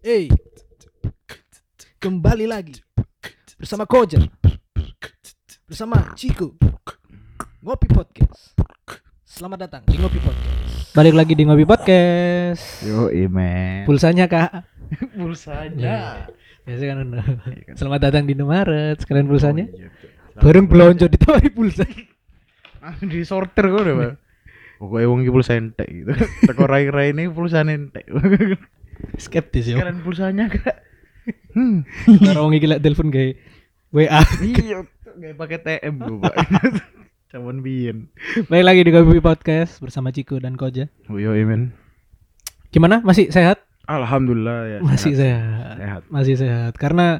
Hey, kembali lagi bersama Koja, bersama Chico, Ngopi Podcast. Selamat datang di Ngopi Podcast. Balik lagi di Ngopi Podcast. Yo, imen. Pulsanya kak. Pulsanya. Biasa kan. ono. Selamat datang di Indomaret. Sekalian pulsanya. Oh, iya, Cuk. Bareng belanja ditawari pulsa. Ah, di sorter kok udah, Pak. Pokoknya wong iki pulsa entek gitu. Teko rai-rai ini pulsa entek. Skeptis ya. Sekalian pulsanya Kak. Hmm. Iki lek telepon gawe WA. Iya, kayak pakai TM gue, Pak. Campur biyen. Balik lagi di Ngopi Podcast bersama Chico dan Koja. Oh, Yo, imen. Gimana? Masih sehat? Alhamdulillah ya. Masih sehat. sehat. Sehat. Masih sehat karena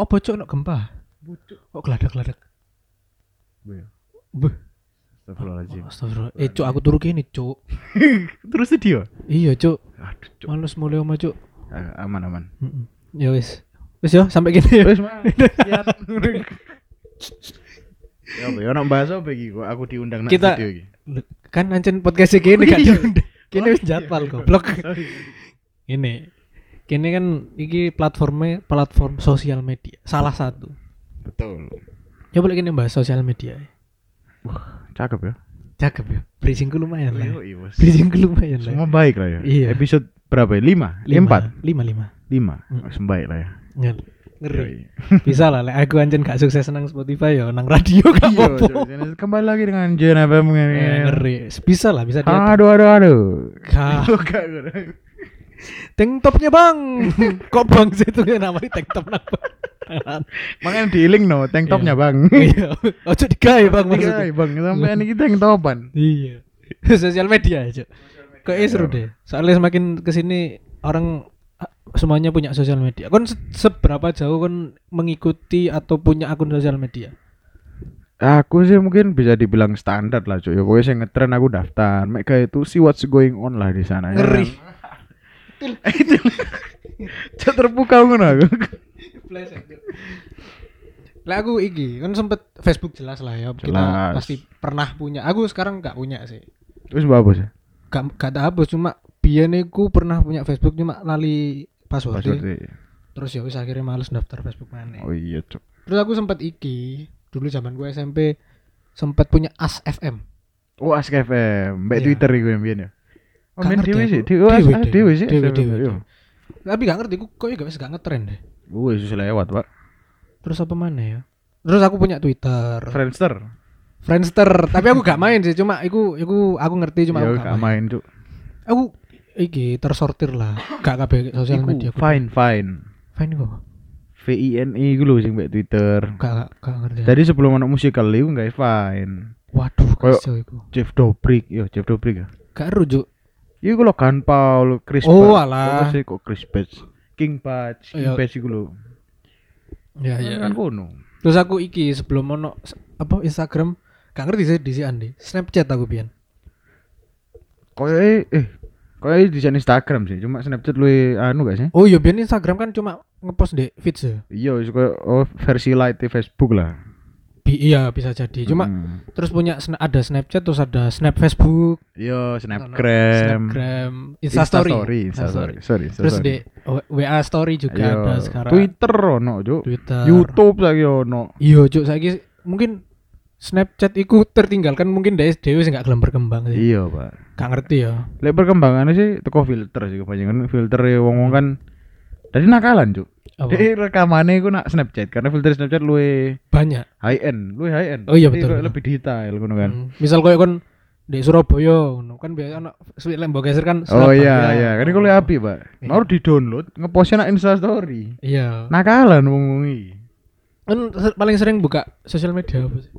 oh bocok no gempa. Bucuk. Kok geladak-geladak. Iya. Beuh. Astagfirullahaladzim. Astagfirullah. Eh, cuk aku turu kene, cuk. Terus dia. Iya, cuk. Aduh, Cuk. Males mulai oma, cuk. Ah, Aman aman. Ya wis. Wis yo sampai gini ya. Mas. Siap. Ya, apa ya nak bahas apa iki kok aku diundang nak Kita- video iki. Kan ancen podcast gini Oh, kan. iya. Kini Oh, wis iya, jadwal goblok. Ini. Kini kan iki platformnya platform sosial media. Salah satu. Betul. Coba lagi nih bahas sosial media. Cakep ya. Cakep ya. Bridgingku lumayan lah. Iya, bos. Bridgingku lumayan lah. Semua baik lah ya. Iya. Episode berapa ya? Lima? Lima. Empat? Lima, lima. Lima. Hmm. Semua baik lah ya. Ngeri. Ngeri. Bisa lah, lek aku anjen gak sukses nang Spotify ya, nang radio gak Iya, apa-apa. Kembali lagi dengan Jen FM Eh, ini. ngeri. Bisa lah, bisa dia. Aduh, aduh, aduh. Ka- gak, gak. Tank topnya bang. Kok bang sih itu namanya tank top napa? Makanya di link no, tank topnya bang. Iya. Ojo digawe bang Iya, maksudnya. bang. Sampai ini tank topan. Iya. Sosial media aja. Kayaknya seru deh. Soalnya semakin ke sini orang ah, semuanya punya sosial media. Kon se- seberapa jauh kon mengikuti atau punya akun sosial media? Aku sih mungkin bisa dibilang standar lah cuy. Ya pokoknya saya ngetren aku daftar. Mereka itu see what's going on lah di sana. ya Ngeri. kan? Itu. Cak terpukau ngono aku. Lah aku iki kan sempet Facebook jelas lah ya. Kita Jelas. pasti pernah punya. Aku sekarang nggak punya sih. Terus apa sih? Gak gak tak hapus cuma biyen iku pernah punya Facebook cuma lali password. Password. Terus ya wis akhirnya males daftar Facebook mana. Oh iya cuk. Terus aku sempet iki dulu zaman gue SMP sempet punya As FM. Oh Ask FM, mbak Iya. Twitter iku yang biyen ya. Oh, Gak main ngerti sih. Dewe ah, dewe. sih. Dewe, dewe, Iya. Tapi gak ngerti, aku kok gak wis gak ngetren deh. Wih, sudah lewat, Pak. Terus apa mana ya? Terus aku punya Twitter, Friendster. Friendster, tapi aku gak main sih, cuma aku aku aku ngerti cuma Ya aku gak gak main. main, cuk. Aku iki tersortir lah, gak kabeh sosial media. aku. fine, fine. Fine kok. V I N I iku lho sing mbak Twitter. Gak gak, gak ngerti. Tadi sebelum anak musikal iku gak fine. Waduh, Kayak- kacau. Jeff Dobrik, yo Jeff Dobrik ya. Gak rujuk. Iku lho kan Paul, Chris Oh, alah. Apa sih kok Chris Patch? King Patch, King Iya. Patch iku lho. Ya ya. Kan kono. Terus aku iki sebelum ono s- apa Instagram gak ngerti sih di si Andi. Snapchat aku pian. Koyoke eh koyoke di Instagram sih, cuma Snapchat lu anu gak sih? Oh iya biar Instagram kan cuma ngepost di feeds ya. Iya, koyo oh, versi light di Facebook lah. Bi- iya bisa jadi. Cuma Hmm. terus punya sna- ada Snapchat terus ada Snap Facebook, Iya, Snapgram. Snapgram, Instastory, Instastory, Instastory. Instastory. Sorry, Terus di WA Story juga Iya, ada sekarang. Twitter ono, Cuk. Twitter. YouTube lagi ono. Iya, Cuk, saiki mungkin Snapchat iku tertinggalkan mungkin dari dhewe sing gak gelem berkembang sih. Iya, Pak. Gak ngerti ya. Lek perkembangannya sih teko filter sih kebanyakan filter wong-wong kan dari nakalan, Cuk. Jadi rekamannya iku nak Snapchat karena filter Snapchat luwe Banyak. high end, luwe high end. Oh iya, Jadi betul, betul. lebih detail ngono kan. Hmm, Misal koyo kon di Surabaya ngono kan biasa ana suwi lembok geser kan Oh iya iya, kan iku luwe api, Pak. Iya. Mau di-download, ngepostnya nak Insta story. Iya. Nakalan wong iki. Kan paling sering buka sosial media apa sih?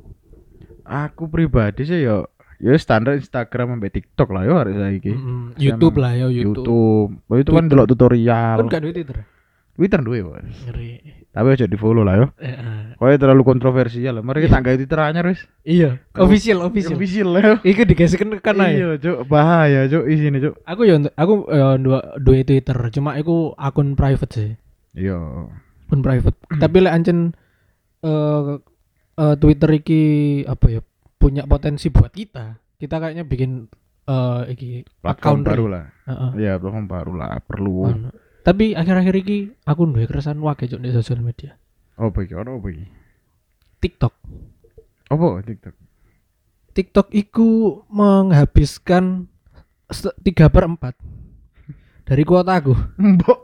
Aku pribadi sih yo ya standar Instagram sampai TikTok lah yo hari saiki. Mm-mm. YouTube lah ya YouTube. YouTube. Oh, itu kan delok tutorial. Kan gak duit Twitter. Twitter duwe, Bos. Ngeri. Tapi aja di follow lah yo. Eh, eh. Kok terlalu kontroversial. Mari kita gawe Twitter anyar wis. Iya, official, official. Official lah. Iku digesekan ke kana ya. Iya, Cuk. Bahaya, Cuk. Isine, Cuk. Aku ya aku ya dua dua Twitter, cuma aku akun private sih. Iya. Akun private. Tapi lek ancen eh eh, Twitter iki apa ya punya potensi buat kita. Kita kayaknya bikin eh iki Platform account baru lah. Heeh. Iya, platform baru lah. Perlu. Anu. Tapi akhir-akhir ini aku duwe keresahan wae cuk di sosial media. Apa iki? Ono apa iki? TikTok. Apa TikTok? TikTok iku menghabiskan tiga per empat dari kuota aku. Mbok.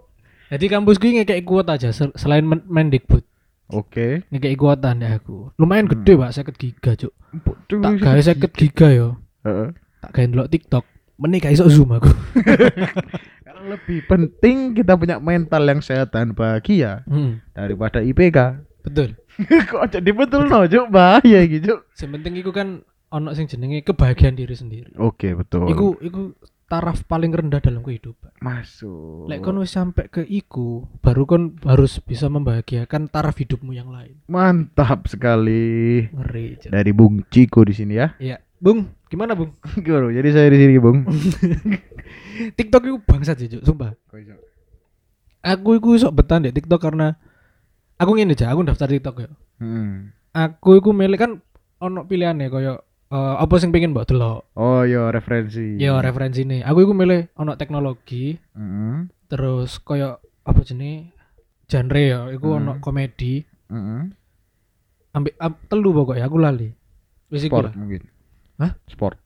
Jadi kampusku ini ngekei kuota aja sel- selain men Mendikbud. Oke. Ngekei kuota nih aku. Lumayan Hmm. gede, Pak, 50 giga, Cuk. Tak gawe 50 giga yo. Heeh. Tak gawe ndelok TikTok. Meneh gak iso zoom aku. Karena lebih penting kita punya mental yang sehat dan bahagia Hmm, daripada IPK. betul. Kok jadi betul no, Cuk? Bahaya gitu. Yang penting iku kan ono sing jenenge kebahagiaan diri sendiri. Oke, betul. Iku iku taraf paling rendah dalam kehidupan. masuk. Lek kon wis sampai ke iku, baru kon harus bisa membahagiakan taraf hidupmu yang lain. Mantap sekali. Ngeri. Dari Bung Ciko di sini ya. Iya. Bung, gimana, Bung? Gimana? Jadi saya di sini, Bung. TikTok itu bangsat sih, Cuk, sumpah. Aku iku sok betah deh TikTok karena aku ngene aja, aku daftar TikTok ya. Hmm. Aku iku milih kan ono pilihane koyo eh, apa sing pengen mbok delok. Oh, yo referensi. Ya referensi nih. Aku iku milih ono teknologi, Heeh. terus koyo apa jenis genre ya, iku ono Hmm. komedi, Heeh. ambek am- telu pokoknya aku lali. Wis iku Sport lah. mungkin. Hah? Sport.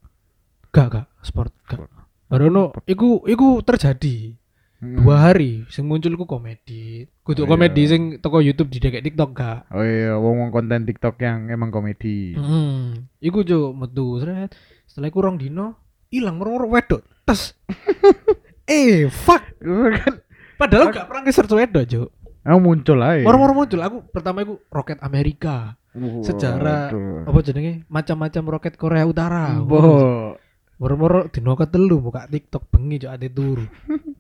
Gak, gak, sport, gak. Sport. Baru ono, iku iku terjadi Hmm. dua hari sing muncul ku komedi. Kudu Oh, komedi iya. sing toko YouTube di TikTok gak. Oh iya, wong-wong konten TikTok yang emang komedi. Hmm, iku jo metu sret. Setelah iku rong dino ilang meror wedok. Tes. eh, fuck. kan Padahal gak pernah nge-search wedok, Jo. aku muncul aja. Moro-moro muncul aku pertama iku roket Amerika. sejarah Waduh. Apa jenenge? Macam-macam roket Korea Utara. Moro-moro dino ketelu buka TikTok bengi jo ade turu.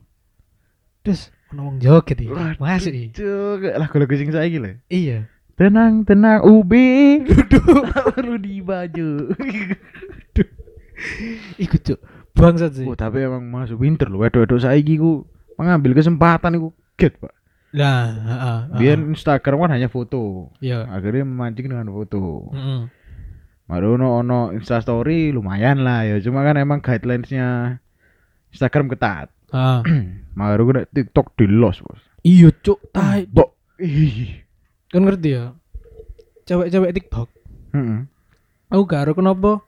Terus ono wong joget. Waduh, Masuk iki. Cuk, lagu-lagu sing saiki lho. Iya. Tenang, tenang, ubi. Tak perlu di baju. Iku cuk. Bangsat sih. oh, tapi emang masuk winter lho. Wedok-wedok saiki ku mengambil kesempatan iku get, Pak. Lah, heeh. Biar Instagram kan hanya foto. Iya. Akhirnya memancing dengan foto. Heeh. Baru ono ono Insta story lumayan lah ya. Cuma kan emang guidelines-nya Instagram ketat. Ah. Baru kena TikTok di los, Bos. Iya cuk, tai. Bok. Kan ngerti ya? Cewek-cewek TikTok. Heeh. Aku gak ero kenapa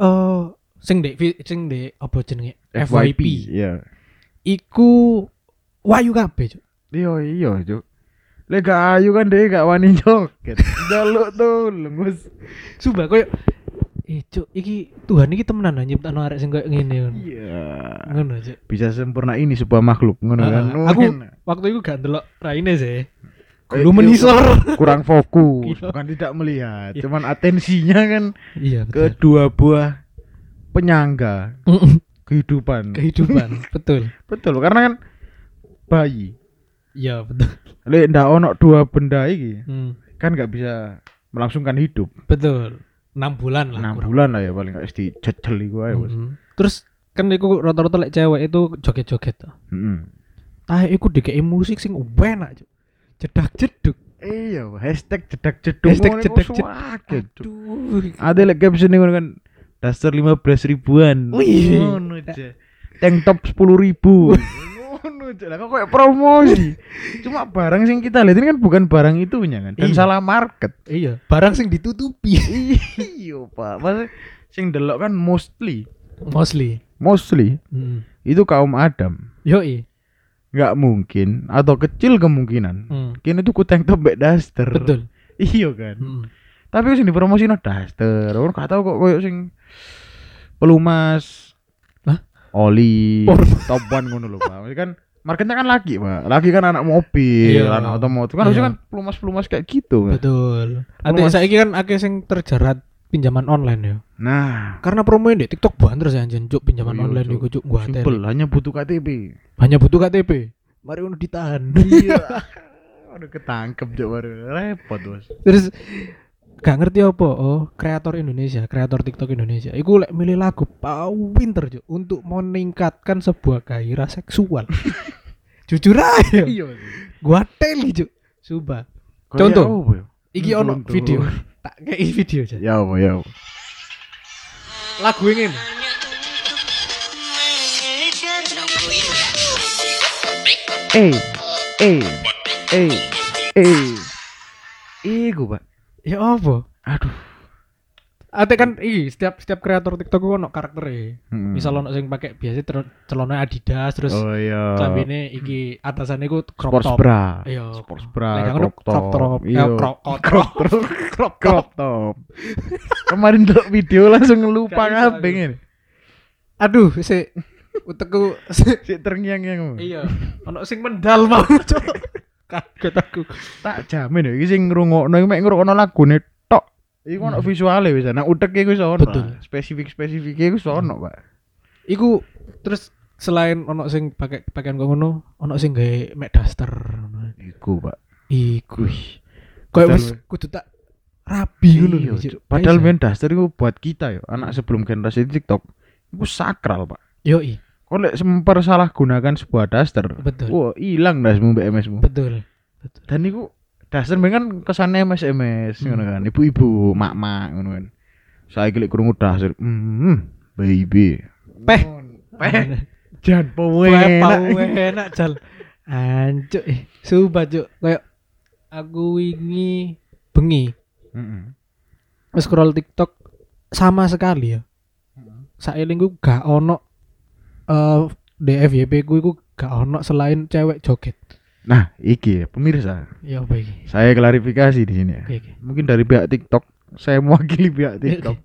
eh sing dek sing dek apa jenenge FYP. Iya. Iku wayu kabeh, Cuk. Iya iya, Cuk. Lek gak ayu kan deh gak wani joget. Jaluk tuh lengus. Sumpah koyo eh cuk iki Tuhan iki temenan lah nyiptakno arek sing koyo ngene ngono. Iya. Ngono, Cuk. Bisa sempurna ini sebuah makhluk ngono kan. Ah, aku waktu itu gak ndelok raine sih. Eh, Lu menisor. kurang fokus, bukan tidak melihat. Iya. Cuman atensinya kan Iya, betul. kedua buah penyangga kehidupan. Kehidupan, betul. Betul, karena kan bayi. Iya, betul. Lek ndak ono dua benda iki Hmm, kan gak bisa melangsungkan hidup. betul. 6 bulan lah. enam bulan lah ya paling gak mesti jejel iku ae, Bos. Mm-mm. Terus kan iku rata-rata lek cewek itu joget-joget tuh. Heeh. Ah, iku dikei musik sing enak, Cuk. Jedak-jeduk. Iya, hashtag jedak jeduk. Hashtag jedak jeduk. Aduh. Ada lek caption ngono kan dasar 15 ribuan. Wih. Tank top 10 ribu. Ngono. Lah kok kayak promosi. Cuma barang sing kita lihat ini kan bukan barang itunya kan. Dan Iya. salah market. Iya, barang sing ditutupi. Iya, Pak. Maksudnya sing delok kan mostly Mostly. mostly Hmm. itu kaum Adam. Yoi. nggak mungkin atau kecil kemungkinan Hmm. kini tuh ku tank top mbek daster Betul. iya kan Hmm. tapi sing dipromosi no daster orang gak tau kok koyo sing pelumas Hah? oli top one ngono lho pak kan marketnya kan laki pak laki kan anak mobil Iya. anak otomotif kan Iya. harusnya kan pelumas pelumas kayak gitu kan Betul. Ate Mas- saiki kan akeh sing terjerat pinjaman online ya. nah Karena promonya di TikTok banget terus anjen cuk pinjaman Oh online iku cuk gua simple hanya butuh KTP Hanya butuh KTP. Mari udah ditahan. iya udah ketangkep cok baru repot bos Terus gak ngerti apa oh kreator Indonesia kreator TikTok Indonesia iku lek milih lagu pinter cuk untuk meningkatkan sebuah gairah seksual jujur aja. Iya gua teli cuk. Sumpah. Kayak Contoh. ya? iki ono video. Tak kayak video aja ya apa ya lagu ini ya. Eh eh eh eh. Iku pak. Ya apa? aduh Ate kan iki setiap setiap kreator TikTok ku ono karaktere. Hmm. Misal ono sing pakai biasa celana Adidas terus oh iya. klambine iki atasannya ku crop sports top. bra. Iya. sports bra Lek ngono crop crop top. top. Eh, iya crop crop crop crop crop top. Kemarin tuh video langsung lupa kabeh ngene Aduh, si utekku si terngiang-ngiang. Iya, ono sing mendal mau. Kaget aku. tak jamin ya iki sing ngrungokno iki mek ngrungokno lagune iku ono Hmm. visuale wis nah utek iku iso ono Betul. spesifik-spesifik iku iso ono Pak Iku terus selain ono sing pakai pakaian kok ngono, ono sing gawe mek daster. ngono. iku Pak Iku. Betul, wis kudu tak rabi ngono Iya. Cuk. padahal main daster iku buat kita ya anak sebelum generasi TikTok iku sakral Pak Yoi, kok lek mempersalah gunakan sebuah daster betul. wah hilang dasmu BMSmu Betul. Betul. dan iku daster kan kesannya MS MS Hmm. ngono kan ibu-ibu mak-mak ngono kan saya lek krungu daster hmm baby Peh. peh jan Wah, enak enak jal. Anjuk, eh, sumpah cuk. Kayak aku wingi bengi Heeh. scroll TikTok sama sekali ya. Saelingku gak ono eh DFYP ku iku gak ono selain cewek joget. Nah, iki ya, pemirsa, Ya apa iki? saya klarifikasi di sini ya. Oke, oke. Mungkin dari pihak TikTok, saya mewakili pihak TikTok.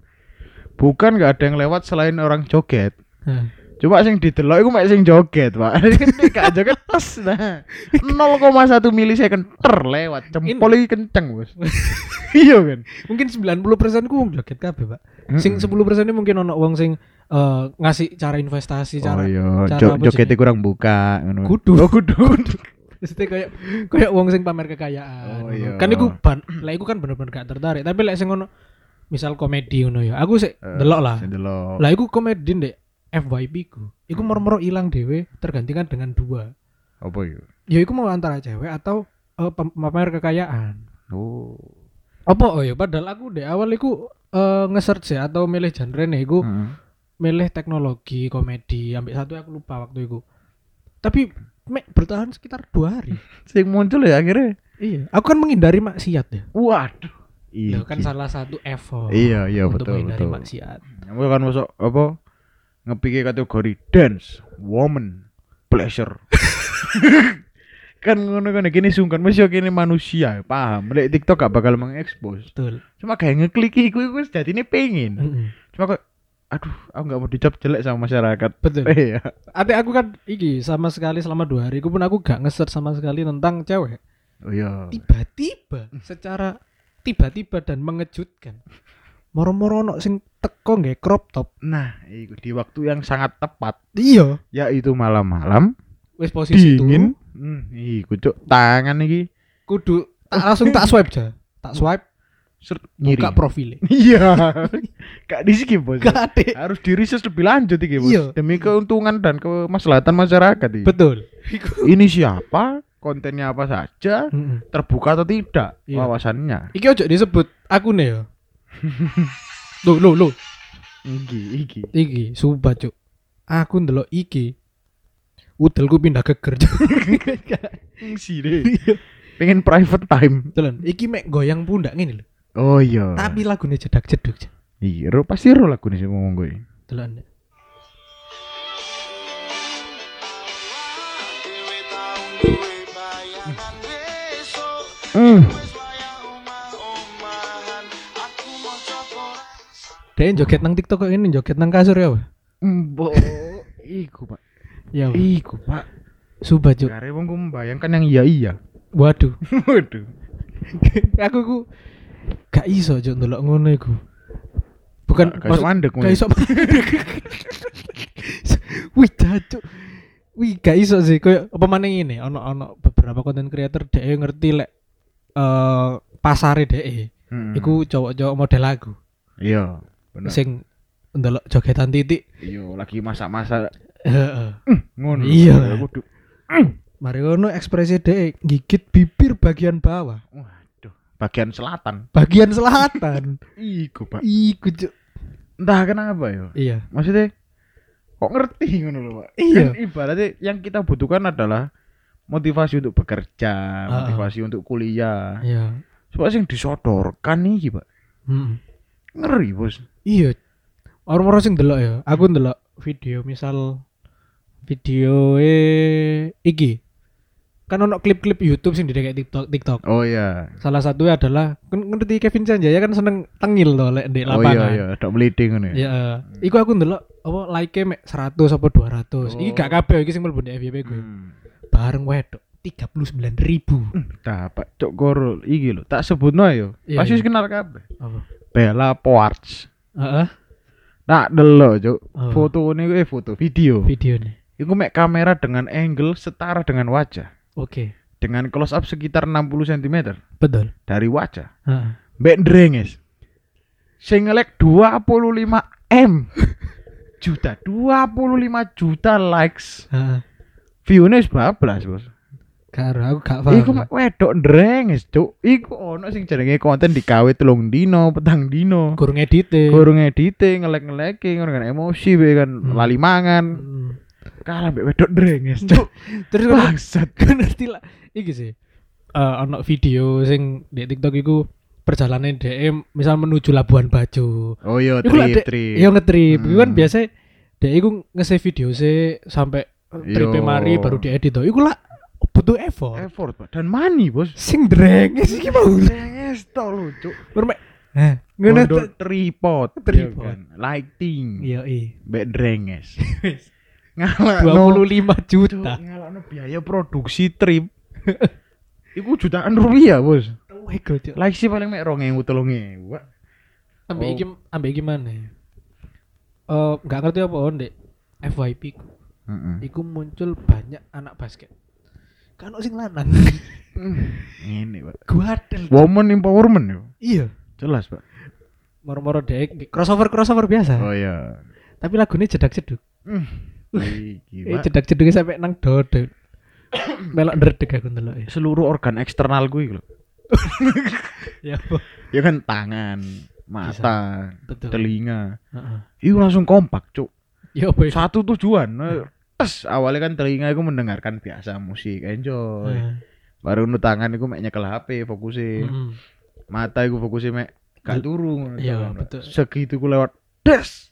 Bukan nggak ada yang lewat selain orang joget. Hah. Cuma sing didelok iku mek sing joget, Pak. Ini gak joget tes nah. 0,1 milisecond ter lewat. Jempol iki kenceng, Bos. iya kan? Mungkin 90% ku wong joget kabeh, Pak. Sing 10% ini mungkin ono wong sing eh, ngasih cara investasi, Oh cara iya, cara jo jenenge? kurang buka ngono. Kudu. Oh, kudu. Mesti kayak kayak wong sing pamer kekayaan. Oh, iya. Kan iku ban, lah iku kan bener-bener gak tertarik. Tapi lek sing ngono misal komedi ngono ya. Aku sik Eh, delok lah. delok. Lah iku komedi ndek FYP ku. Iku moro-moro ilang dhewe tergantikan dengan dua. Apa itu? Ya iku mau antara cewek atau pem- pamer kekayaan. Oh. Apa oh ya padahal aku dek awal iku eh, nge-search ya atau milih genre nih iku Heeh. milih teknologi komedi ambil satu aku lupa waktu itu. Tapi mek bertahan sekitar dua hari. Sing muncul ya akhirnya. Iya, aku kan menghindari maksiat ya. Waduh. Itu kan Iki. salah satu effort. Iya, iya untuk betul menghindari betul. maksiat. Kamu kan masuk apa? Ngepikir kategori dance, woman, pleasure. kan ngono kan gini sungkan mesti kene manusia paham lek TikTok gak bakal mengekspos Betul. cuma kayak ngeklik iku iku wis dadine pengen Mm-mm. cuma kok aduh aku nggak mau dicap jelek sama masyarakat Betul. iya Ate aku kan iki sama sekali selama dua hari aku pun aku gak nge sama sekali tentang cewek. oh iya Tiba-tiba secara tiba-tiba dan mengejutkan. Moro-moro ono sing teko nggak crop top. nah iku di waktu yang sangat tepat Iya. yaitu malam-malam Wis posisi dingin itu hmm, iku cuk tangan iki kudu tak langsung tak swipe aja. Tak swipe buka profile. iya gak di skip bos Gak ada. harus dirises lebih lanjut iki bos Iya. demi keuntungan dan kemaslahatan masyarakat iki. Betul. ini siapa kontennya apa saja terbuka atau tidak Iya. wawasannya Iki ojo disebut akune ya. Loh, loh, loh. iki iki Iki, sumpah cuk. Aku ndelok iki. Udelku pindah geger. Cuk. fungsi deh pengen private time Telan, iki mek goyang pundak ngene lho. Oh iya Tapi lagune jedak-jeduk. Cuk. iya ro pasti ro lagu nih sih ngomong gue Telan. hmm. Dia joget nang TikTok kok ini joget nang kasur ya. Mbok iku pak Ya. Iku pak Sumpah cuk. Kare wong ku membayangkan yang iya iya Waduh. waduh aku ku gak iso cuk ndelok ngono iku. Bukan gak iso mandek gak iso. Wih, cuk. Wih, gak iso sih. Koyo apa maning ini ono ono beberapa konten creator dhek ngerti lek eh pasare dhek Hmm. iku cowok-cowok model lagu iya bener. Sing ndelok jogetan titik. Iya lagi masak-masak. Heeh. Ngono. Iya. kudu mari ngono ekspresi dhek gigit bibir bagian bawah. Waduh bagian selatan bagian selatan iku pak iku cuk entah kenapa ya iya maksudnya kok ngerti ngono loh pak Iya. kan ibaratnya yang kita butuhkan adalah motivasi untuk bekerja, Ah. motivasi untuk kuliah. Iya. Soalnya sing disodorkan iki, Pak. Hmm. Ngeri, Bos. Iya. Orang-orang sing delok ya. Aku ndelok video misal video eh iki. Kan ono klip-klip YouTube sing kayak TikTok TikTok. Oh iya. Salah satunya adalah kan ngerti Kevin Sanjaya kan seneng tengil to lek di Oh iya lapangan. iya, dak meliding ngono ya. Ya, iku aku ndelok apa like mek 100 apa 200. Iki Oh. gak kabeh iki sing mlebu di FYP gue. Hmm. Bareng wedok 39 ribu. Dapat cok goro iki lho, tak sebutno ayo. Iya, Pasti iya. kenal kabeh. Apa? Bella Poarch. Heeh, Tak delok. Oh. Foto ini eh foto, video. video nih. Iku mek kamera dengan angle setara dengan wajah. Oke. Dengan close up sekitar 60 cm Betul. dari wajah. Heeh. Mbak drenges. Sing ngelek 25 M juta, 25 juta likes. Heeh. Wis bablas, Bos. Karo aku gak paham. Iku wedok drenges, Cuk. Iku ono sing jenenge konten digawe telung dino, petang dino. kurang edite. Kurang edite, ngelek-ngeleki ngono kan emosi be kan Hmm. lali mangan. Hmm. Kalah mbek wedok drenges, Cuk. Terus kan Bangsat. ngerti lah. Iki sih. Eh ono video sing di TikTok iku perjalanan DM misal menuju Labuan Bajo. Oh iya, trip trip. Iya ngetrip. Kan Hmm. biasa dek iku nge-save video sih sampai trip Yo. mari baru diedit to. Iku lah butuh effort. Effort, Pak. Dan money, Bos. Sing drenges iki mau. Drenges to Cuk. Berme. Eh, ngono tripod, Tripod. ya kan? lighting, Iya, iya. mbek drenges. Ngalakno 25 juta. ngalakno biaya produksi trip. Iku jutaan rupiah, Bos. Wih, gocok. Like sih paling mek 2000 3000, Pak. Ambek Oh. iki ambek iki mana? ya? Eh, nggak ngerti apa on dek. FYP ku. Heeh. Iku muncul banyak anak basket. Kan sing lanang. Ini, Pak. Guadel. Woman empowerment yo. Iya. Jelas, Pak. Moro-moro dek crossover crossover biasa. Oh iya. Tapi lagunya jedak-jeduk. Hmm. Iki, Eh jedak-jeduknya sampai nang dodo. Melok ndredeg aku ndelok ya. Seluruh organ eksternal gue lho. Ya apa? Ya kan tangan, mata, Betul. telinga. Heeh. Itu langsung kompak, Cuk. Ya apa? ya? Satu tujuan. eh, Tes awalnya kan telinga itu mendengarkan biasa musik, enjoy. Heeh. Baru nu tangan iku mek nyekel HP. Mm-mm. Mata iku fokusnya mek gak turu ngono Iya, kan. betul. Segitu ku lewat des.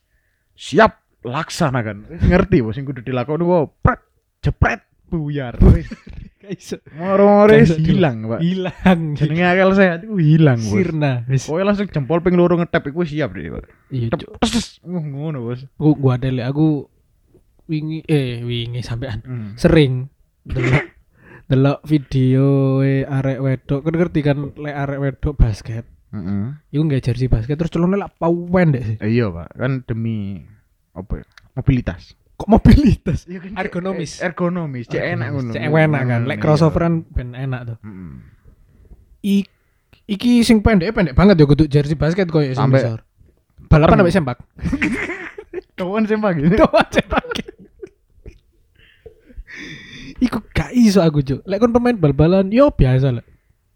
Siap laksanakan. Wis ngerti bos sing kudu dilakoni wo pret jepret buyar. Wis moro-moro hilang, Pak. Hilang. Jenenge akal sehat iku hilang, Bos. Sirna. Wis. Pokoknya langsung jempol ping loro ngetep iku siap deh, Pak. Iya. Uh, ngono, Bos. Aku gua ada li- aku wingi eh wingi sampean Hmm. sering delok delok video e arek wedok kan ngerti kan lek arek wedok basket Heeh. iku nggak jersey basket terus celone lak pawen deh sih Eh, iya, Pak. Kan demi apa ya? Mobilitas. kok mobilitas Iya kan, Ergonomis. eh, Ergonomis, cek enak ngono. cek enak kan lek crossoveran ben enak tuh iya. I, iki sing pendek pendek banget ya kudu jersey basket koyo sing Sampai- besar balapan sampai sempak Kawan sih pagi. Doa sempak Iku gak iso aku cuk. Lek kon pemain bal-balan yo biasa lah.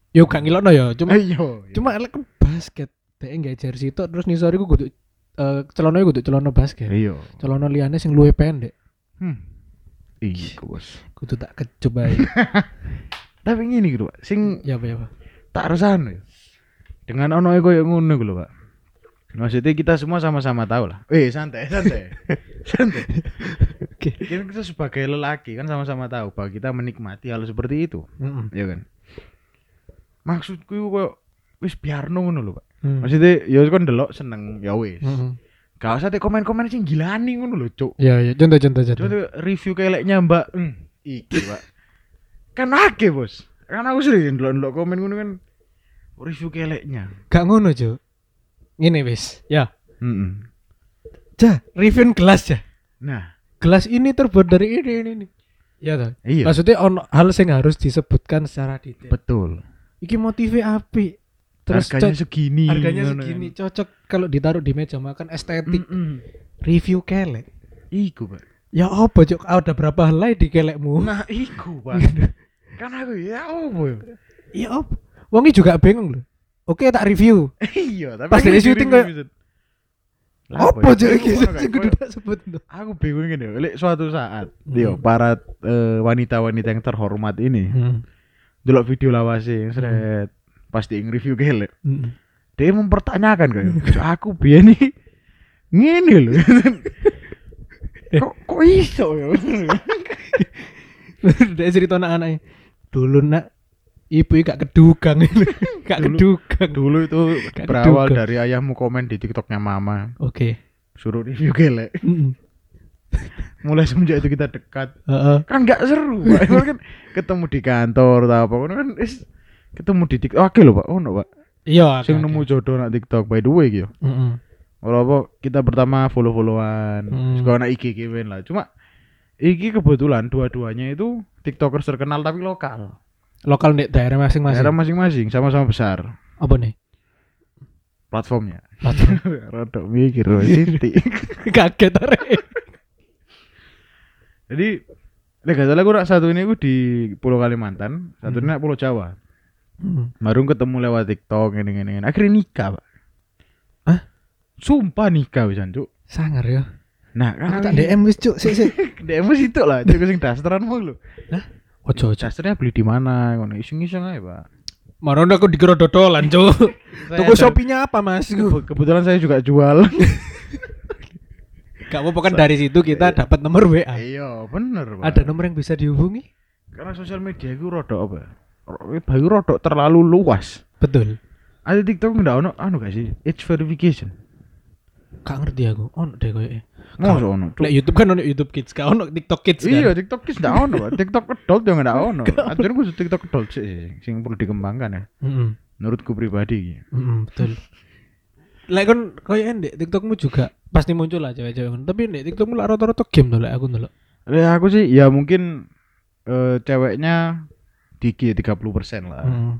Yo gak ngilokno ya, cuma Ayo. cuma lek basket dhek nggak jersey tok terus nisor iku kudu eh celana kudu celana basket. Iya. Celana liyane sing luwih pendek. Hmm. Iya, bos. Kudu tak kecup ae. Tapi ngene gitu, Pak. Sing ya apa ya, Pak? tak resano ya. Dengan ono koyo ngono iku lho, Pak. Maksudnya kita semua sama-sama tahu lah. Eh, santai, santai. santai. Oke. Kan kita sebagai lelaki kan sama-sama tahu bahwa kita menikmati hal seperti itu, Heeh. ya kan? Maksudku koyo wis biarno ngono lho, Pak. Hmm. Maksudnya ya kan delok seneng ya wis. Heeh. Gak usah teh komen-komen sing gilani ngono lho, Cuk. Ya ya contoh contoh contoh. Coba review keleknya Mbak. Hmm, iki, Pak. kan akeh, Bos. Kan aku sering ndelok-ndelok komen ngono kan review keleknya. Gak ngono, Cuk. Ngene wis. Ya. Heeh. Ja, review gelas ya. Nah, Gelas ini terbuat dari ini ini ini. Ya toh. iya. Maksudnya ono hal sing harus disebutkan secara detail. Betul. Iki motifnya api. Terus harganya co- segini. harganya segini kan. cocok kalau ditaruh di meja makan estetik. Mm-mm. Review kelek. Iku, Pak. Ya apa cok? Ada berapa helai di kelekmu? Nah, iku, Pak. kan aku ya apa ya? Apa? Wongi juga bingung loh. Oke tak review. iya, tapi Pas dari di syuting kayak- Apa ya? cuk iki sing kudu tak sebut. Aku bingung ini, lek suatu saat, Hmm. yo para eh, wanita-wanita yang terhormat ini, Hmm. delok video lawase, seret, pasti nge-review gelek. Hmm. Dia mempertanyakan kayak, "Cuk, aku biyen iki ngene lho. kok kok iso ya? Dia cerita anak-anaknya. Dulu nak ibu gak kedugang gak Dulu- kedugang. Dulu itu Gak berawal keduga. dari ayahmu komen di TikToknya mama, Oke. suruh review gelek. Mm. Mulai semenjak itu kita dekat. Heeh. Kan nggak seru, kan ketemu di kantor atau apa kan is ketemu di TikTok. Oke loh, Pak. Oh, no, Pak. Iya. Sing nemu jodoh nak TikTok by the way gitu. Kalau apa kita pertama follow-followan, Hmm. sekarang IG given lah. Cuma iki kebetulan dua-duanya itu TikTokers terkenal tapi lokal. Lokal di daerah masing-masing. Daerah masing-masing sama-sama besar Apa nih? platformnya. Platform. Rodok mikir. Kaget arek. Jadi Nek gak salah gue nak satu ini gue di Pulau Kalimantan, satu ini nak Pulau Jawa. Hmm. Baru ketemu lewat TikTok ini ini. Akhirnya nikah, Pak. Hah? Sumpah nikah bisa, Cuk. Sangar ya. Nah, Aku kan tak DM wis cuk, sik sik. DM situ lah, cuk sing dasteran mulu. Ojo ojo. Dasternya beli di mana? Ngono iseng-iseng aja, Pak. Marono aku dikira dodolan cuk. Toko Shopee-nya apa Mas? Kebe- Kebetulan saya juga jual. Gak apa-apa kan dari situ kita dapat nomor WA. Iya, bener, Pak. Ada nomor yang bisa dihubungi? Karena sosial media itu rodok apa? Bayu rodok terlalu luas. Betul. Ada TikTok nggak ono anu gak sih? Age verification. Gak ngerti aku. Ono deh koyo. Masa ono? Cuk? Lek YouTube kan ono YouTube Kids, gak ono TikTok Kids kan. Iya, TikTok kids nggak ono. TikTok adult yang nggak ono. Akhirnya gue TikTok adult sih, sing perlu dikembangkan ya. Heeh. Menurutku pribadi. betul. Lek kon koyo ndek TikTokmu juga pasti muncul lah cewek-cewek. Tapi ndek TikTokmu lah rata-rata game lek aku ndelok. Ya aku sih, ya mungkin eh, ceweknya dikit 30% lah. Heeh.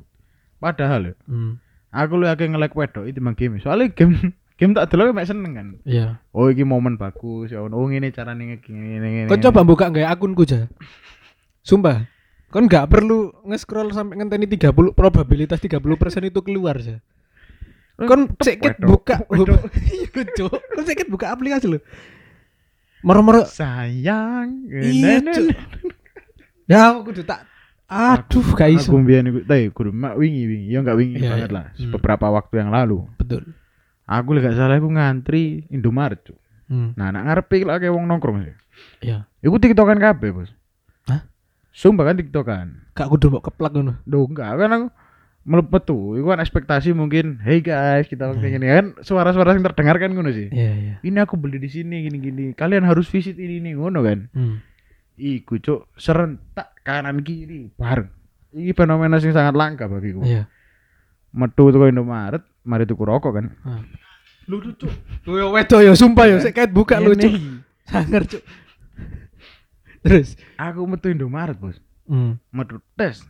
Padahal ya, Hmm. aku lu akeh nge-like wedok itu emang game. Soalnya game game tak delok mek seneng kan. Iya. Oh iki momen bagus ya. Oh ngene carane ngene ngene. Kon coba buka nggak akunku aja. Sumpah. Kon nggak perlu nge-scroll sampai ngenteni 30 probabilitas 30% itu keluar aja. Kon ceket wedok, buka. Iya, Cuk. Kon ceket buka aplikasi lho. Moro-moro sayang. Iya, ya aku kudu tak aduh gak iso. Aku mbiyen iku, tapi kudu mak wingi wingi. Ya enggak wingi Iya, banget iya. lah. Hmm. Beberapa waktu yang lalu. Betul. Aku lek gak salah aku ngantri Indomaret, Cuk. Hmm. Nah, nak ngarepe lek akeh wong nongkrong sih. Iya. Iku TikTokan kabeh, Bos. Hah? Sumpah kan TikTokan. Gak kudu mbok keplak ngono. Duh, enggak kan aku melepet tuh. Iku kan ekspektasi mungkin, "Hey guys, kita Hmm. waktu ini kan suara-suara yang terdengar kan ngono sih. Iya, iya. Ini aku beli di sini gini-gini. Kalian harus visit ini nih ngono kan. Hmm. Iku cuk serentak kanan kiri bareng. Ini fenomena sing sangat langka bagiku. Iya. Metu tuh Indomaret, mari tuku rokok kan. Ah. Lu lucu. Lu yo wedo yo sumpah yo sik kait buka lucu. Ini. Sangar, Cuk. Terus. Aku metu Indomaret, Bos. Hmm. Metu tes.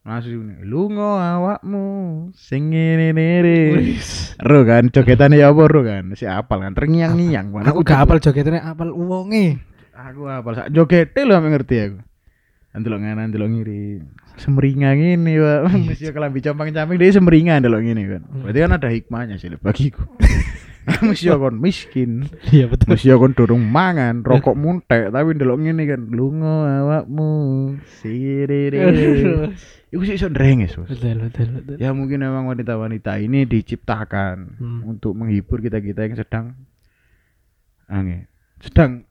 Langsung ini, lungo awakmu sing ngene nere. Ro kan jogetane ya apa ro kan? Si apal kan terngiang-ngiang. Mana Aku gak apal jogetnya apal uwonge. Aku apal sak jogete lho ame ngerti aku. Andelok nganan, andelok ngiri. Semeringan ini, Pak. Mesti kelambi campang-camping dia semeringan andelok ngene kan. Berarti kan ada hikmahnya sih bagiku. Mesti kon miskin. Iya betul. Mesti kon durung mangan, rokok muntek tapi ndelok ngene kan. Lungo awakmu. Sirere. Iku sih iso ndrenges, Bos. Betul betul betul. Ya mungkin memang wanita-wanita ini diciptakan Hmm. untuk menghibur kita-kita yang sedang aneh, sedang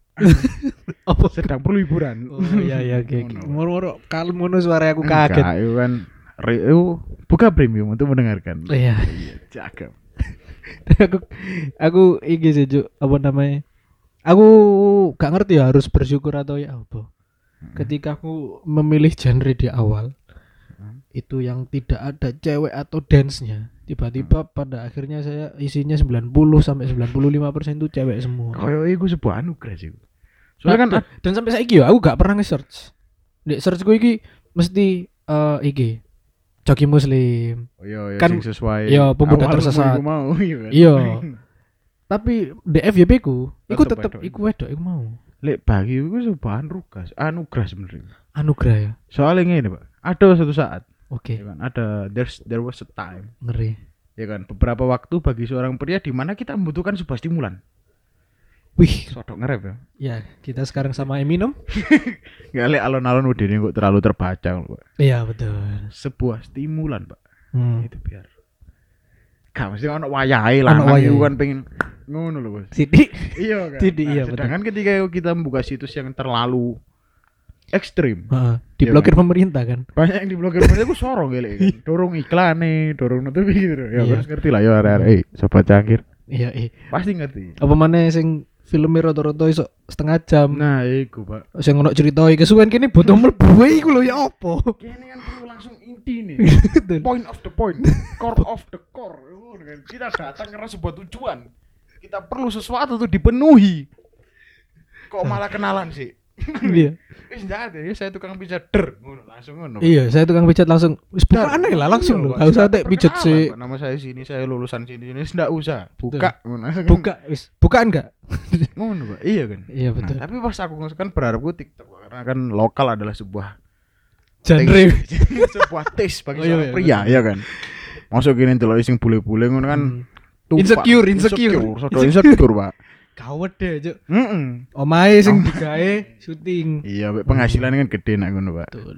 Apa? sedang perlu hiburan. Oh iya iya oke. Moro-moro kalem ngono suara aku kaget. Enggak, itu kan itu buka premium untuk mendengarkan. Iya. Iya, cakep. aku aku iki sih apa namanya? Aku gak ngerti ya harus bersyukur atau ya apa. Ketika aku memilih genre di awal Hmm. itu yang tidak ada cewek atau dance-nya. Tiba-tiba pada akhirnya saya isinya 90 sampai 95% itu cewek semua. Kayak itu sebuah anugerah sih. Soalnya kan dan, dan sampai saiki yo aku gak pernah nge-search. Di search gue iki mesti eh iki Coki Muslim. oh, iya, iya, kan- sing sesuai iya, pemuda tersesat. iku mau iya. Iya. Tapi di FYP ku, iku Tetep iku wedok iku mau. Lek bagi itu sebuah anugerah, anugerah sebenarnya. Anugerah ya. Soalnya ngene, Pak. Ada suatu saat, Oke, ya kan, ada there's there was a time ngeri. ya kan beberapa waktu bagi seorang pria di mana kita membutuhkan sebuah stimulan Wih, Sodok ngerep ya. ya kita sekarang sama Eminem. Gak lek alon-alon udah ini kok terlalu terbaca Pak. Iya betul. Sebuah stimulan, Pak. Hmm. Itu biar Gak mesti ono wayahe lah. Ono wayahe. kan pengen ngono lho, Bos. Sidi. Iya kan. Tidak, iya, betul. sedangkan ketika kita membuka situs yang terlalu ekstrim, Heeh, diblokir pemerintah kan. banyak yang diblokir mereka gue sorong gile kan. Dorong iklan nih, dorong nutup gitu. Ya Iya. harus ngerti lah ya arek-arek. Eh, sobat cangkir. Iya, iya. Pasti ngerti. Apa mana sing filmnya rata-rata iso setengah jam. Nah, iku, Pak. Sing ono cerita iki kesuwen kene butuh mlebu iku lho ya apa? Kene kan perlu langsung inti nih. Point of the point, core of the core. Kita datang karena sebuah tujuan. Kita perlu sesuatu tuh dipenuhi. Kok malah kenalan sih? Iya. Wis ndak ada ya saya tukang pijat der ngono langsung ngono. Iya, saya tukang pijat langsung. Wis buka aneh lah langsung lho. Iya, Pak. Enggak usah tek pijat sih. Nama saya sini, saya lulusan sini sini ndak usah. Buka ngono. Buka wis. Bukaan enggak? Ngono, Pak. Iya kan? Iya betul. Nah, tapi pas aku kan berharap gue TikTok karena kan lokal adalah sebuah Genre. sebuah taste bagi Oh, iya, seorang iya, pria, ya kan. Masuk gini delok sing bule-bule ngono kan. Hmm. insecure. Insecure, insecure, Pak. Kawet deh, Cuk. Heeh. Omae sing digawe syuting. Iya, penghasilan kan gede nak ngono, Pak. Betul.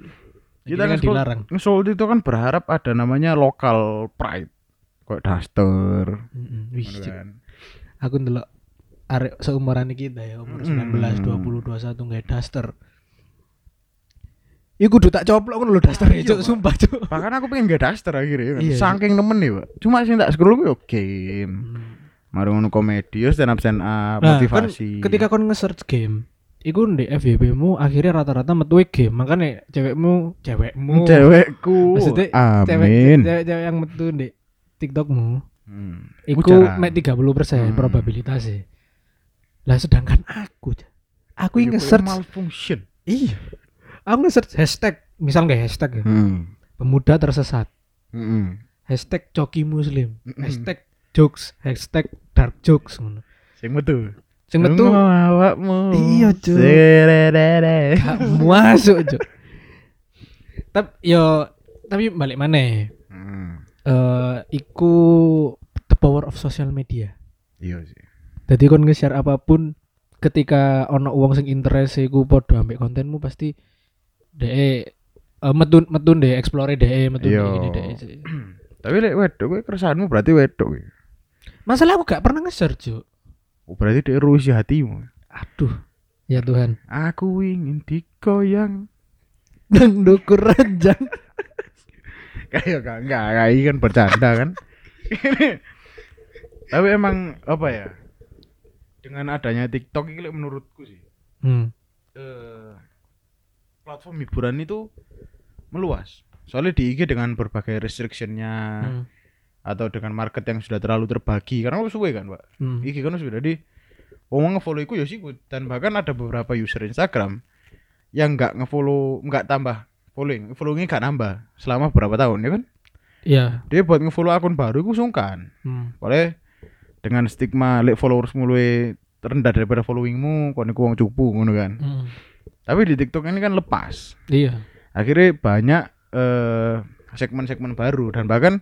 Kita kan nge-scroll- dilarang. nge-scroll itu kan berharap ada namanya lokal pride. Kayak daster. Heeh. Wih, ngono Cuk. kan. aku ndelok arek seumuran kita ya, umur Hmm. 19, 20, 21 nggak daster. Iku kudu tak coplok ngono lho daster iya, Cuk, Pak. sumpah, Cuk. Bahkan aku pengen gak daster akhirnya kan. Iya, Saking nemen nih, Pak. Cuma sing tak scroll gue game. Hmm. Mari ngono komedi, stand up stand up, Nah, motivasi. kan ketika kon nge-search game, iku di FYP mu akhirnya rata-rata metu game. Makanya cewekmu, cewekmu, cewekku. maksudnya Amin. cewek, cewek yang metu di TikTokmu, Hmm. iku mek 30% Hmm. probabilitasnya. Lah sedangkan aku, aku yang nge-search malfunction. Iya. Aku nge-search hashtag, misal nggak hashtag ya. Hmm. Pemuda tersesat. Hmm. Hashtag coki muslim. Mm-mm. Hashtag jokes. Hashtag dark jokes. ngono. Sing metu. Sing metu awakmu. Iya, Cuk. Gak masuk, Cuk. Tapi yo tapi balik mana Hmm. Eh iku the power of social media. Iya sih. Jadi kon nge-share apa pun ketika ono uang sing interest iku padha ambek kontenmu pasti de eh, metun metun deh explore deh metun Iya. deh deh. Tapi lek wedok kowe keresahanmu berarti wedok. kowe. Masalah aku gak pernah nge-share, Cuk. Oh, berarti dia rusi hatimu. Aduh. Ya Tuhan. Aku ingin digoyang. Nang dukur ranjang. Kayak gak enggak, kayak ini kan bercanda kan. Tapi emang apa ya? Dengan adanya TikTok ini menurutku sih Hmm. eh platform hiburan itu meluas. Soalnya di IG dengan berbagai restrictionnya Hmm. Atau dengan market yang sudah terlalu terbagi karena lu suwe kan, Pak. Hmm. IG kan sudah di wong ngefollow iku ya sih dan bahkan ada beberapa user Instagram yang nggak ngefollow nggak tambah following followingnya nggak nambah selama beberapa tahun ya kan Iya. dia buat ngefollow akun baru itu sungkan Hmm. oleh dengan stigma lek followers mulai rendah daripada followingmu kon iku wong cupu ngono kan Hmm. tapi di TikTok ini kan lepas Iya. akhirnya banyak eh, segmen-segmen baru dan bahkan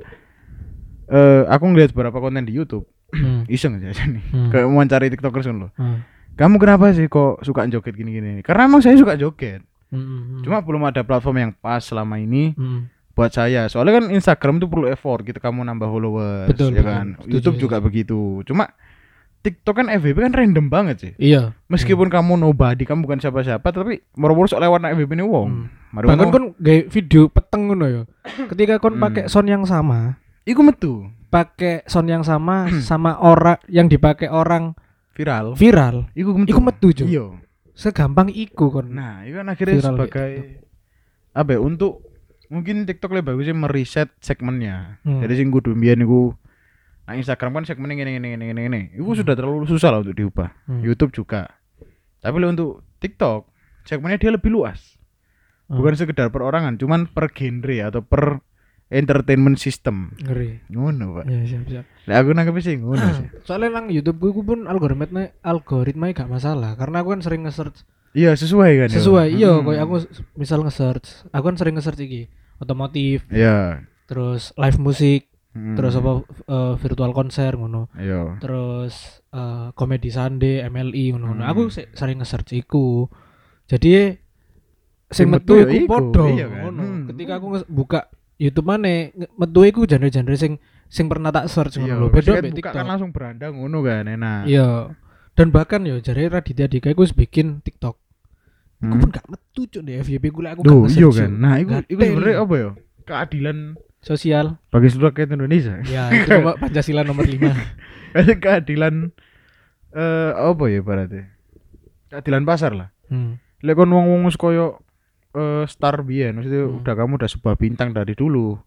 eh, aku ngeliat beberapa konten di YouTube Hmm. iseng aja nih Hmm. kayak mau cari tiktokers kan loh Hmm. kamu kenapa sih kok suka joget gini-gini karena emang saya suka joget Hmm. cuma belum ada platform yang pas selama ini Hmm. buat saya soalnya kan Instagram itu perlu effort gitu kamu nambah followers Betul, ya betul. kan Setuju, YouTube setuju. juga begitu cuma TikTok kan FVP kan random banget sih Iya. meskipun kamu nobody kamu bukan siapa-siapa tapi moro-moro sok lewat nak FVP ini wong Hmm. Bahkan kon gawe video peteng ngono ya. Ketika kon Hmm. pakai sound yang sama, iku metu pakai sound yang sama sama orang yang dipakai orang viral viral, iku metu Iku metu, Cuk. iya segampang iku kon. Nah, itu kan akhirnya Viral sebagai apa ya, untuk mungkin TikTok lebih bagusnya meriset segmennya. Hmm. Jadi sing kudu mbiyen niku nah Instagram kan segmennya ngene ngene ngene ngene ngene. Itu sudah terlalu susah lah untuk diubah. Hmm. YouTube juga. Tapi untuk TikTok segmennya dia lebih luas. Hmm. Bukan sekedar perorangan, cuman per genre atau per entertainment system. ngeri. Ngono, Pak. Ya siap siap. Lah aku nangkep sih ngono sih. Soalnya nang YouTube gue pun algoritma algoritma gak masalah karena aku kan sering nge-search Iya, sesuai kan. ya? sesuai iya Hmm. kayak aku misal nge-search aku kan sering nge-search iki otomotif Iya. terus live musik Hmm. terus apa eh, virtual konser ngono. Iya. Terus eh, komedi Sunday, MLI ngono. Hmm. Aku se- sering nge-search iku. Jadi sing metu ya iku padha iya kan? ngono. Hmm. Ketika aku buka YouTube mana metu iku genre-genre sing sing pernah tak search Iya, ngono lho. wis Beda mbek TikTok. kan langsung beranda ngono kan enak. Iya. Dan bahkan ya jare Raditya Dika iku wis bikin TikTok. Aku Hmm. pun gak metu cuk di FYP lek aku Duh, gak iya kan. Nah, iku iku sebenarnya apa ya? Keadilan sosial. bagi seluruh rakyat Indonesia. Ya, itu Pancasila nomor 5. keadilan eh apa ya berarti? Keadilan pasar lah. Hmm. Lek kon wong-wong koyo eh star biyen, maksudnya Hmm. udah kamu udah sebuah bintang dari dulu.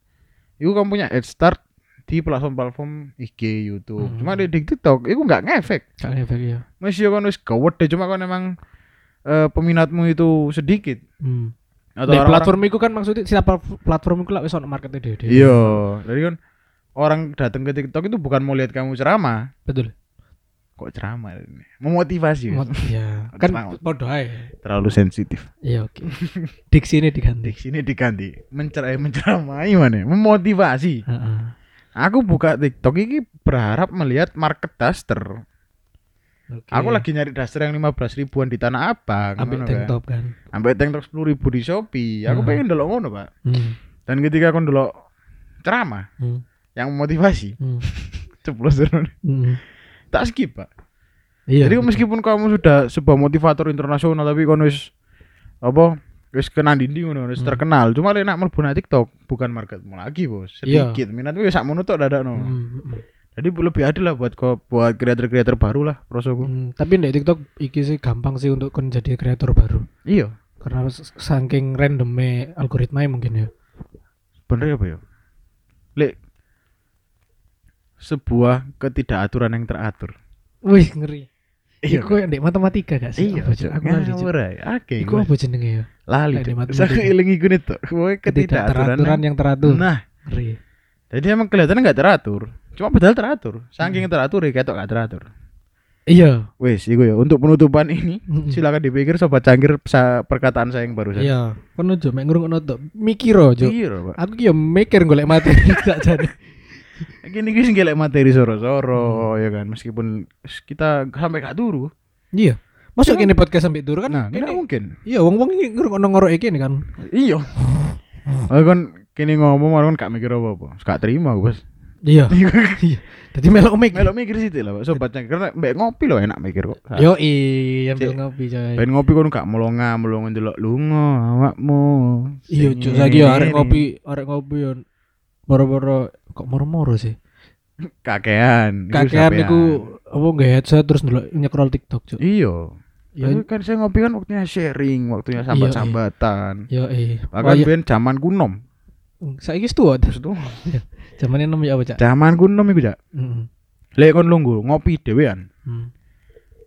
Iku kamu punya head start di platform-platform IG, YouTube. Hmm. Cuma di, di TikTok iku nggak ngefek. Gak efek ya. Masih kon wis gawet deh, cuma kon emang eh, peminatmu itu sedikit. Hmm. Atau Di orang-orang- platform itu kan maksudnya siapa platform itu lah wis ono marketnya dhewe. Iya, jadi kan orang datang ke TikTok itu bukan mau lihat kamu ceramah, Betul. Kok ceramah ini? Memotivasi. ya? Mot- ya. Kan podo. Terlalu sensitif. Iya oke. Diksi ini diganti. Di sini diganti mencerai menceramai mana? Memotivasi. Heeh. Aku buka TikTok ini berharap melihat market daster. Oke. Aku lagi nyari daster yang 15 ribuan di Tanah Abang. ambil ngono tank kan. top kan. Sampai tank top 10 ribu di Shopee. Aku Hmm. pengen delok ngono, Pak. Hmm. Dan ketika aku delok ceramah Hmm. yang memotivasi, Hmm. ceplos Hmm. Tak skip, Pak. Iya. Jadi meskipun kamu sudah sebuah motivator internasional tapi kono wis apa wis kena dinding ngono wis Hmm. terkenal. Cuma lek nak mlebu TikTok bukan marketmu lagi, Bos. Iya. Sedikit minatmu ya sak tok dadakno. Hmm, hmm, hmm. Jadi lebih adil lah buat ko, buat kreator-kreator baru lah prosoku. Hmm, tapi di TikTok iki sih gampang sih untuk kon jadi kreator baru. Iya. Karena saking randomnya algoritma mungkin ya. Bener apa ya? Lek sebuah ketidakaturan yang teratur. Wih, ngeri. Iya. Iku yang matematika gak sih? Iya, Cuk? aku lali. Oke. Iku apa jenenge ya? lali. Saya iku nih tuh. Pokoknya ketidakaturan. Yang teratur. Nah, Ngeri. Jadi emang kelihatannya nggak teratur. Cuma padahal teratur. Saking teratur ya ketok nggak teratur. Iya. Wes, iku ya. Untuk penutupan ini Mm-mm. silakan dipikir sobat cangkir perkataan saya yang barusan. Iya. Kon ojo mek ngrungokno tok. Mikir ojo. Iya, Pak. Aku ki yo mikir golek materi gak jane. Gini gini gelek materi soro-soro ya kan meskipun kita sampai gak turu. Iya. Masuk ini podcast sampai turu kan? Nah, ini- nggak mungkin. Iya, wong-wong ngrungokno ngorok iki kan. Iya. Oh kan kini ngomong orang kan gak mikir apa-apa. Gak terima, Bos. Iya. Iya. Dadi melok mikir. Melok mikir sih lah, Pak. sobat cangkir. Karena mbek ngopi loh enak mikir kok. Yo i, ambil Cek. ngopi coy. Ben ngopi kon gak melonga, melonga ndelok lunga awakmu. Iya, cuk saiki yo arek ngopi, arek ngopi yo moro-moro kok moro-moro sih. kakean. Kakean niku apa nggak headset terus ndelok nyekrol TikTok, cuk. Iya. Ya kan saya ngopi kan waktunya sharing, waktunya sambat-sambatan. yo eh. Bahkan Wah, ben zaman kunom. saiki wis tuwa. Terus tuh Zamane nom ya apa, Cak? zaman kunom iku jak. Heeh. Lek kon lungguh ngopi dhewean. Hmm.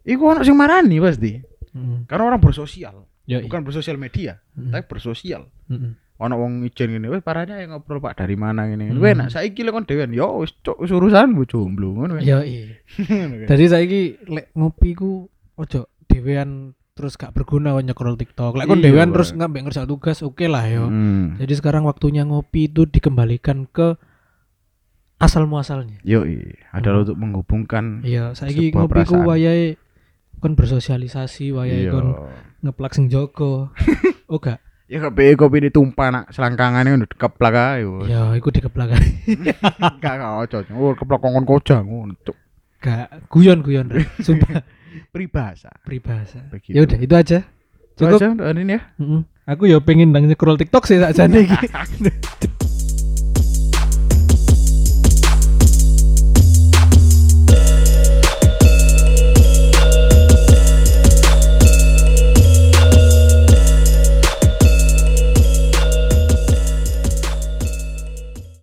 Iku ono sing marani pasti. Heeh. Karena orang bersosial, Yo. bukan bersosial media, Hmm. tapi bersosial. Heeh. Ono wong ijen ngene, wes parahnya yang ngobrol Pak dari mana ngene. Hmm. Wes nak saiki lek kon dhewean, yo wis cuk wis urusanmu jomblo ngono. Yo i. Ngono kan. Jadi saiki lek ngopi ku ojo dhewean terus gak berguna nyekrol TikTok. Lek kon Iya, dhewean terus nggak ngerjain tugas, oke lah yo. Hmm. Jadi sekarang waktunya ngopi itu dikembalikan ke asal muasalnya. Yo adalah Hmm. untuk menghubungkan Iya, saiki ngopi ku wayahe kon bersosialisasi, wayahe Iya. kon ngeplak sing jogo. oh gak? Ya kopi kopi ditumpah nak selangkangannya udah keplak ae. Ya, iku dikeplakan. Gak gak cocok. Oh keplak kongkon kojang ngono. Cuk. gak guyon-guyon. Sumpah Peribahasa. peribahasa. Ya udah, itu aja. Itu Cukup. aja untuk ya. Mm-mm. Aku ya pengen nang nyekrol TikTok sih sakjane iki.